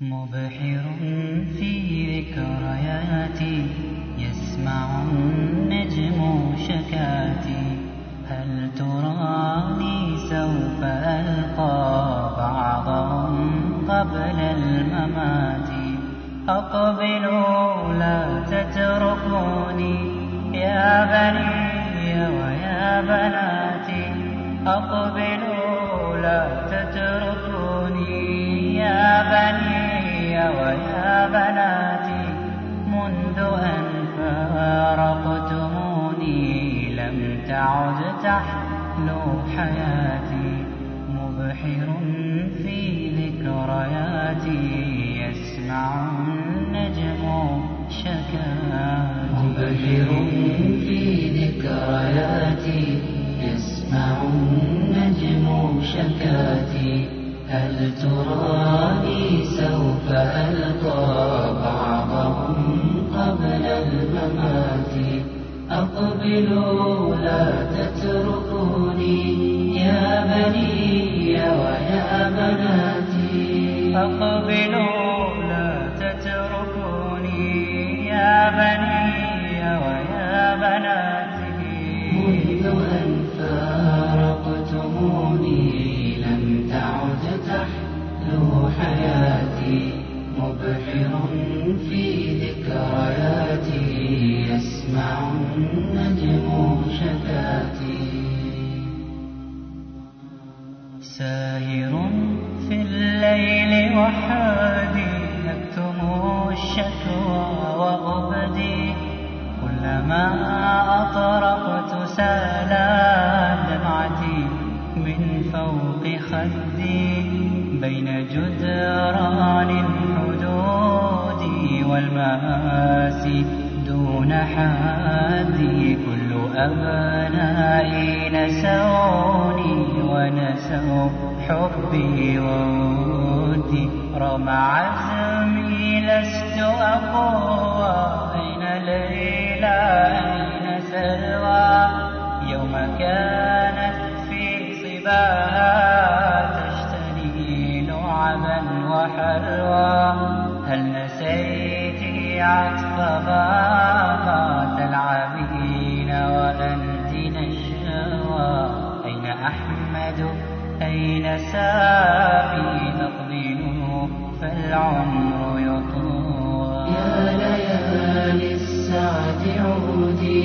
مبحر في ذكرياتي يسمع النجم شكاتي. هل تراني سوف ألقى بعضهم قبل الممات؟ أقبلوا لا تتركوني يا بني ويا بناتي. أقبلوا تعد تحلو حياتي مبحر في ذكرياتي يسمع النجم شكاتي مبحر في ذكرياتي يسمع النجم شكاتي هل تراني سوف ألقى أقبلوا لا تتركوني يا بني ويا بناتي. أقبلوا لا تتركوني يا بني وحادي أكتم الشكوى وأبدي كلما أطرقت سالت دمعتي من فوق خدي. بين جدران الحدود والمآسي دون حادي. كل أبنائي نسوني ونسوا حبي وودي رغم عزمي لست أقوى أين ليلى أين سلوى يوم كانت في صباها تشتري لعبا وحلوى هل نسيت عطف بابا تلعبين وأنت نشوى أين أحمد؟ أين سامي أقبلوا فالعمر يطوى يا ليالي السعد عودي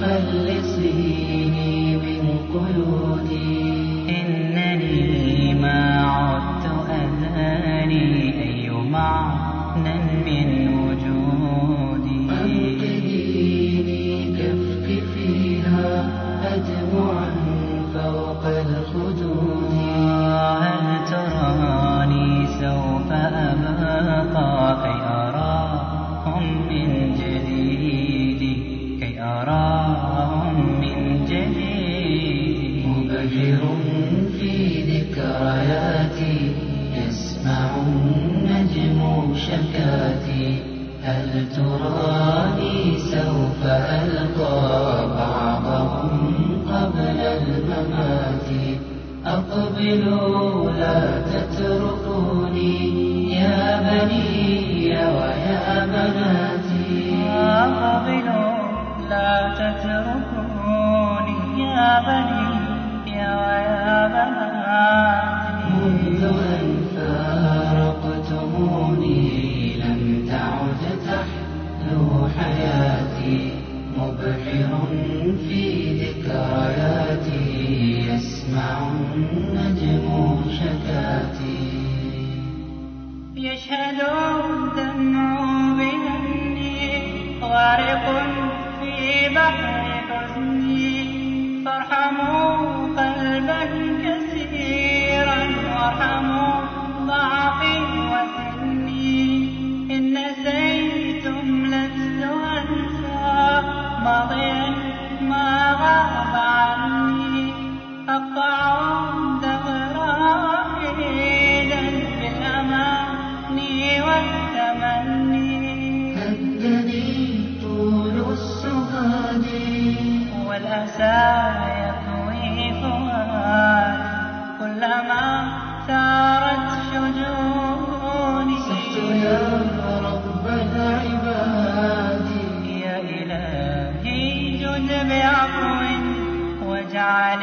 خلصيني من قيودي. إنني ما عدت أذاني أي معنى من وجودي؟ شكاتي هل تراني سوف ألقى بعضهم قبل الممات؟ أقبلوا لا تتركوني يا بني ويا بناتي. أقبلوا لا تتركوني يا بني حياتي مبحر في ذكرياتي يسمع النجم شكاتي يشهد الدمع بأني غارق في بحر حزني. فارحموا ترون بالأماني والتمني كالذي طول السهاد والأسى يكوي فؤاد كلما ثارت شجوني صحت يا رب العباد يا إلهي جد بعفو واجعل